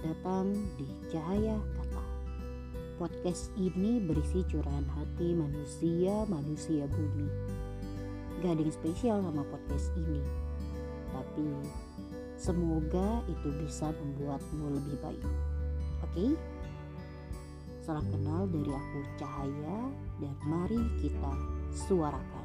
datang di Cahaya Kata. Podcast ini berisi curahan hati manusia-manusia bumi. Gak ada yang spesial sama podcast ini, tapi semoga itu bisa membuatmu lebih baik. Oke? Salam kenal dari aku Cahaya dan mari kita suarakan.